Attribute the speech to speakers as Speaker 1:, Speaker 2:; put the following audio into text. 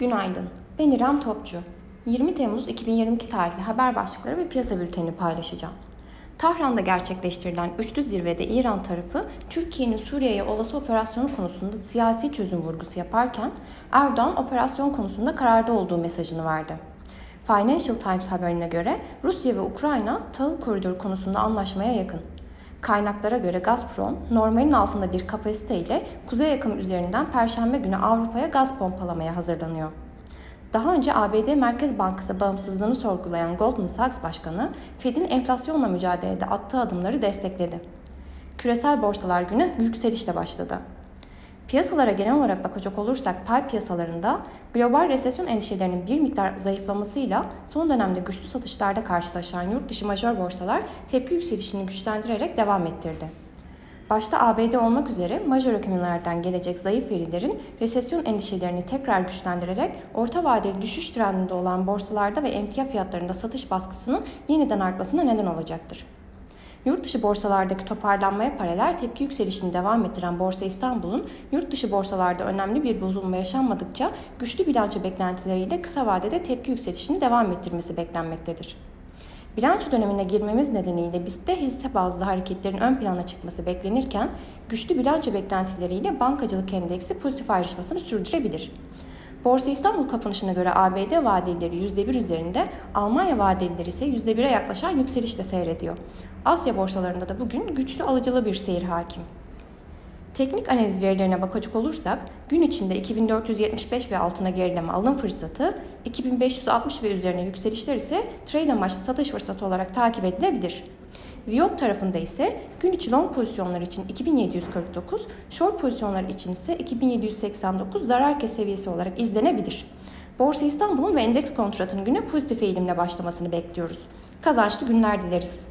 Speaker 1: Günaydın. Ben İrem Topçu. 20 Temmuz 2022 tarihli haber başlıkları ve piyasa bülteni paylaşacağım. Tahran'da gerçekleştirilen üçlü zirvede İran tarafı Türkiye'nin Suriye'ye olası operasyonu konusunda siyasi çözüm vurgusu yaparken Erdoğan operasyon konusunda kararda olduğu mesajını verdi. Financial Times haberine göre Rusya ve Ukrayna tahıl koridoru konusunda anlaşmaya yakın. Kaynaklara göre Gazprom, normalin altında bir kapasite ile kuzey yakın üzerinden Perşembe günü Avrupa'ya gaz pompalamaya hazırlanıyor. Daha önce ABD Merkez Bankası bağımsızlığını sorgulayan Goldman Sachs Başkanı, Fed'in enflasyonla mücadelede attığı adımları destekledi. Küresel borsalar güne yükselişle başladı. Piyasalara genel olarak bakacak olursak pay piyasalarında global resesyon endişelerinin bir miktar zayıflamasıyla son dönemde güçlü satışlarda karşılaşan yurt dışı majör borsalar tepki yükselişini güçlendirerek devam ettirdi. Başta ABD olmak üzere majör ekonomilerden gelecek zayıf verilerin resesyon endişelerini tekrar güçlendirerek orta vadeli düşüş trendinde olan borsalarda ve emtia fiyatlarında satış baskısının yeniden artmasına neden olacaktır. Yurt dışı borsalardaki toparlanmaya paralel tepki yükselişini devam ettiren Borsa İstanbul'un yurt dışı borsalarda önemli bir bozulma yaşanmadıkça güçlü bilanço beklentileriyle kısa vadede tepki yükselişini devam ettirmesi beklenmektedir. Bilanço dönemine girmemiz nedeniyle BIST'te hisse bazlı hareketlerin ön plana çıkması beklenirken güçlü bilanço beklentileriyle bankacılık endeksi pozitif ayrışmasını sürdürebilir. Borsa İstanbul kapanışına göre ABD vadelileri %1 üzerinde, Almanya vadelileri ise %1'e yaklaşan yükselişle seyrediyor. Asya borsalarında da bugün güçlü alıcılı bir seyir hakim. Teknik analiz verilerine bakacak olursak gün içinde 2475 ve altına gerileme alım fırsatı, 2560 ve üzerine yükselişler ise trade amaçlı satış fırsatı olarak takip edilebilir. Viyop tarafında ise gün içi long pozisyonlar için 2749, short pozisyonlar için ise 2789 zarar kes seviyesi olarak izlenebilir. Borsa İstanbul'un ve endeks kontratının güne pozitif eğilimle başlamasını bekliyoruz. Kazançlı günler dileriz.